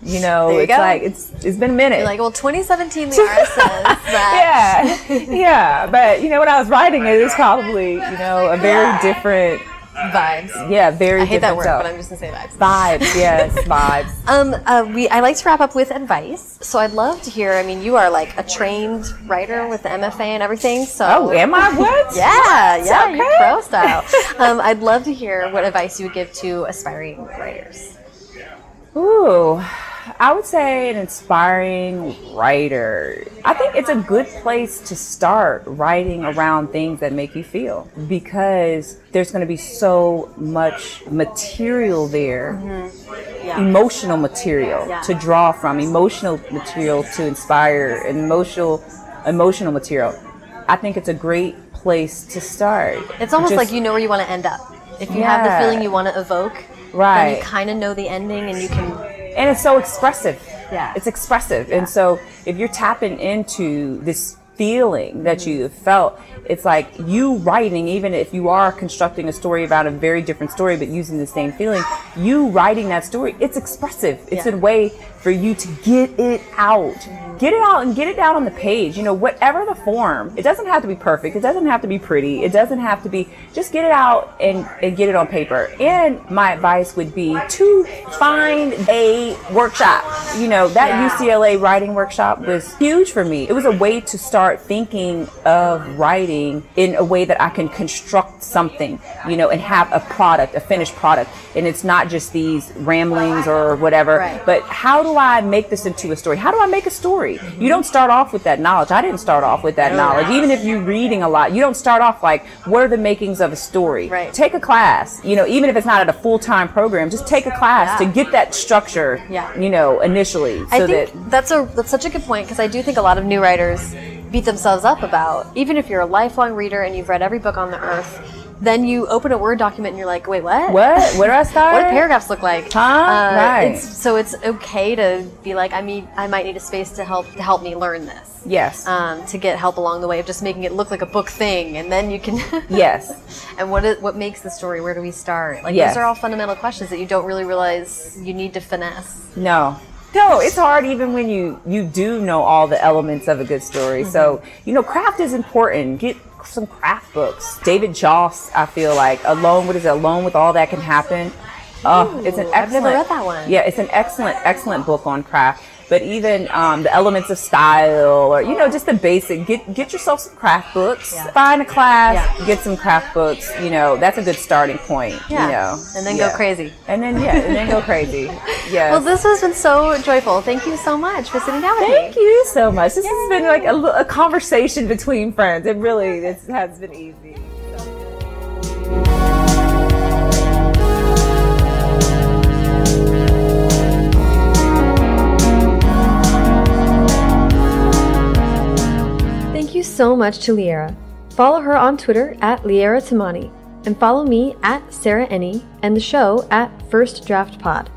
You know, There it's like it's it's been a minute. You're like, well, 2017, the IRS says that. yeah, yeah. But you know, when I was writing it, it was probably you know a very different vibes. Yeah, very. I hate that word, self. but I'm just gonna say vibes. vibes. Yes, *laughs* vibes. Um, uh, we I like to wrap up with advice, so I'd love to hear. I mean, you are like a trained writer with the MFA and everything. So Oh, am I what? *laughs* Yeah, yeah, Okay. you're pro style. um, I'd love to hear what advice you would give to aspiring writers. Ooh, I would say an inspiring writer. I think it's a good place to start writing around things that make you feel because there's going to be so much material there, mm-hmm. Yeah. emotional material Yeah. to draw from, emotional material to inspire, emotional emotional material. I think it's a great place to start. It's almost Just- like you know where you want to end up. If you have the feeling you want to evoke, then Right. you kind of know the ending, and you can. and it's so expressive. Yeah. It's expressive. And so if you're tapping into this feeling that mm-hmm. you have felt, it's like you writing, even if you are constructing a story about a very different story, but using the same feeling, you writing that story, it's expressive. It's Yeah. a way for you to get it out. Get it out and get it down on the page. You know, whatever the form. It doesn't have to be perfect. It doesn't have to be pretty. It doesn't have to be, just get it out and, and get it on paper. And my advice would be to find a workshop. You know, that Yeah. UCLA writing workshop was huge for me. It was a way to start thinking of writing in a way that I can construct something, you know, and have a product, a finished product. And it's not just these ramblings or whatever, Right. but how do I make this into a story? How do I make a story? You don't start off with that knowledge. I didn't start off with that knowledge. Even if you're reading a lot, you don't start off like, what are the makings of a story? Right. Take a class, you know, even if it's not at a full time program, just take a class Yeah. to get that structure, Yeah. you know, initially. So I that think that's a that's such a good point because I do think a lot of new writers beat themselves up about even if you're a lifelong reader and you've read every book on the earth, then you open a Word document and you're like, wait, what? what? Where do I start? *laughs* What do paragraphs look like? Huh? Uh, Right. It's, so it's okay to be like, I mean, I might need a space to help to help me learn this. Yes. Um, to get help along the way of just making it look like a book thing, and then you can. *laughs* yes. and what is what makes the story? Where do we start? Like Yes. those are all fundamental questions that you don't really realize you need to finesse. No. No, it's hard even when you you do know all the elements of a good story. So, Mm-hmm. you know, craft is important. Get some craft books. David Jauss, I feel like Alone, what is it? Alone with all that can happen. Oh, it's an Ooh, I've never read that one. Yeah, it's an excellent excellent book on craft. But even um, the elements of style, or you know, just the basic. Get get yourself some craft books. Yeah. Find a class. Yeah. Get some craft books. You know, that's a good starting point. Yeah. You know, And then Yeah. go crazy. And then yeah, and then go crazy. *laughs* Yeah. Well, this has been so joyful. Thank you so much for sitting down with Thank me. Thank you so much. This has been like a, a conversation between friends. It really this has been easy. So much to Liara. Follow her on Twitter at Liara Tamani and follow me at Sarah Enni and the show at First Draft Pod.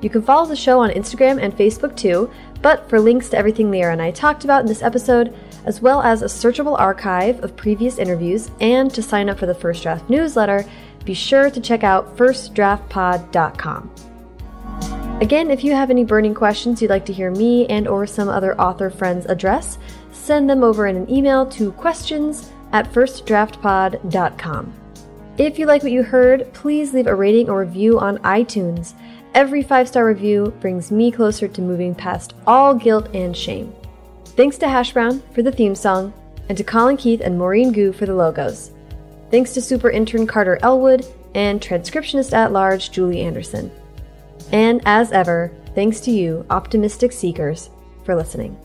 You can follow the show on Instagram and Facebook too, but for links to everything Liara and I talked about in this episode, as well as a searchable archive of previous interviews and to sign up for the First Draft newsletter, be sure to check out firstdraftpod.com. Again, if you have any burning questions you'd like to hear me and or some other author friends address, send them over in an email to questions at firstdraftpod.com. If you like what you heard, please leave a rating or review on iTunes. Every five star review brings me closer to moving past all guilt and shame. Thanks to Hash Brown for the theme song, and to Colin Keith and Maureen Gu for the logos. Thanks to super intern Carter Elwood and transcriptionist at large Julie Anderson. And as ever, thanks to you, optimistic seekers, for listening.